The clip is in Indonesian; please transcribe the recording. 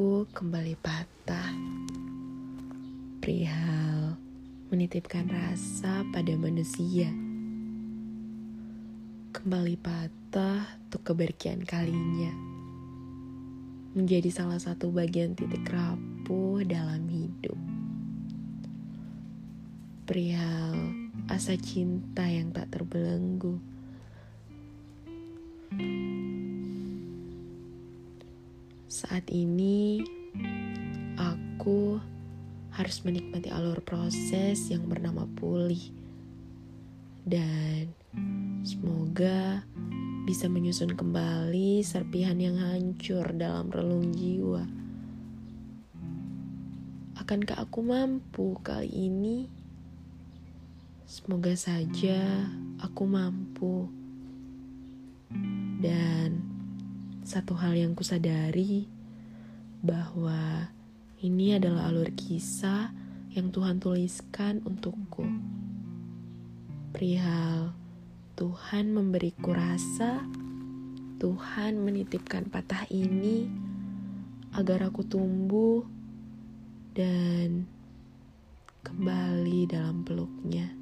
Hatiku kembali patah. Perihal menitipkan rasa pada manusia. Kembali patah untuk keberkian kalinya. Menjadi salah satu bagian titik rapuh dalam hidup. Perihal asa cinta yang tak terbelenggu Saat ini, aku harus menikmati alur proses yang bernama pulih, dan semoga bisa menyusun kembali serpihan yang hancur dalam relung jiwa. Akankah aku mampu kali ini? Semoga saja aku mampu. Dan satu hal yang kusadari bahwa ini adalah alur kisah yang Tuhan tuliskan untukku. Perihal Tuhan memberiku rasa, Tuhan menitipkan patah ini agar aku tumbuh dan kembali dalam peluknya.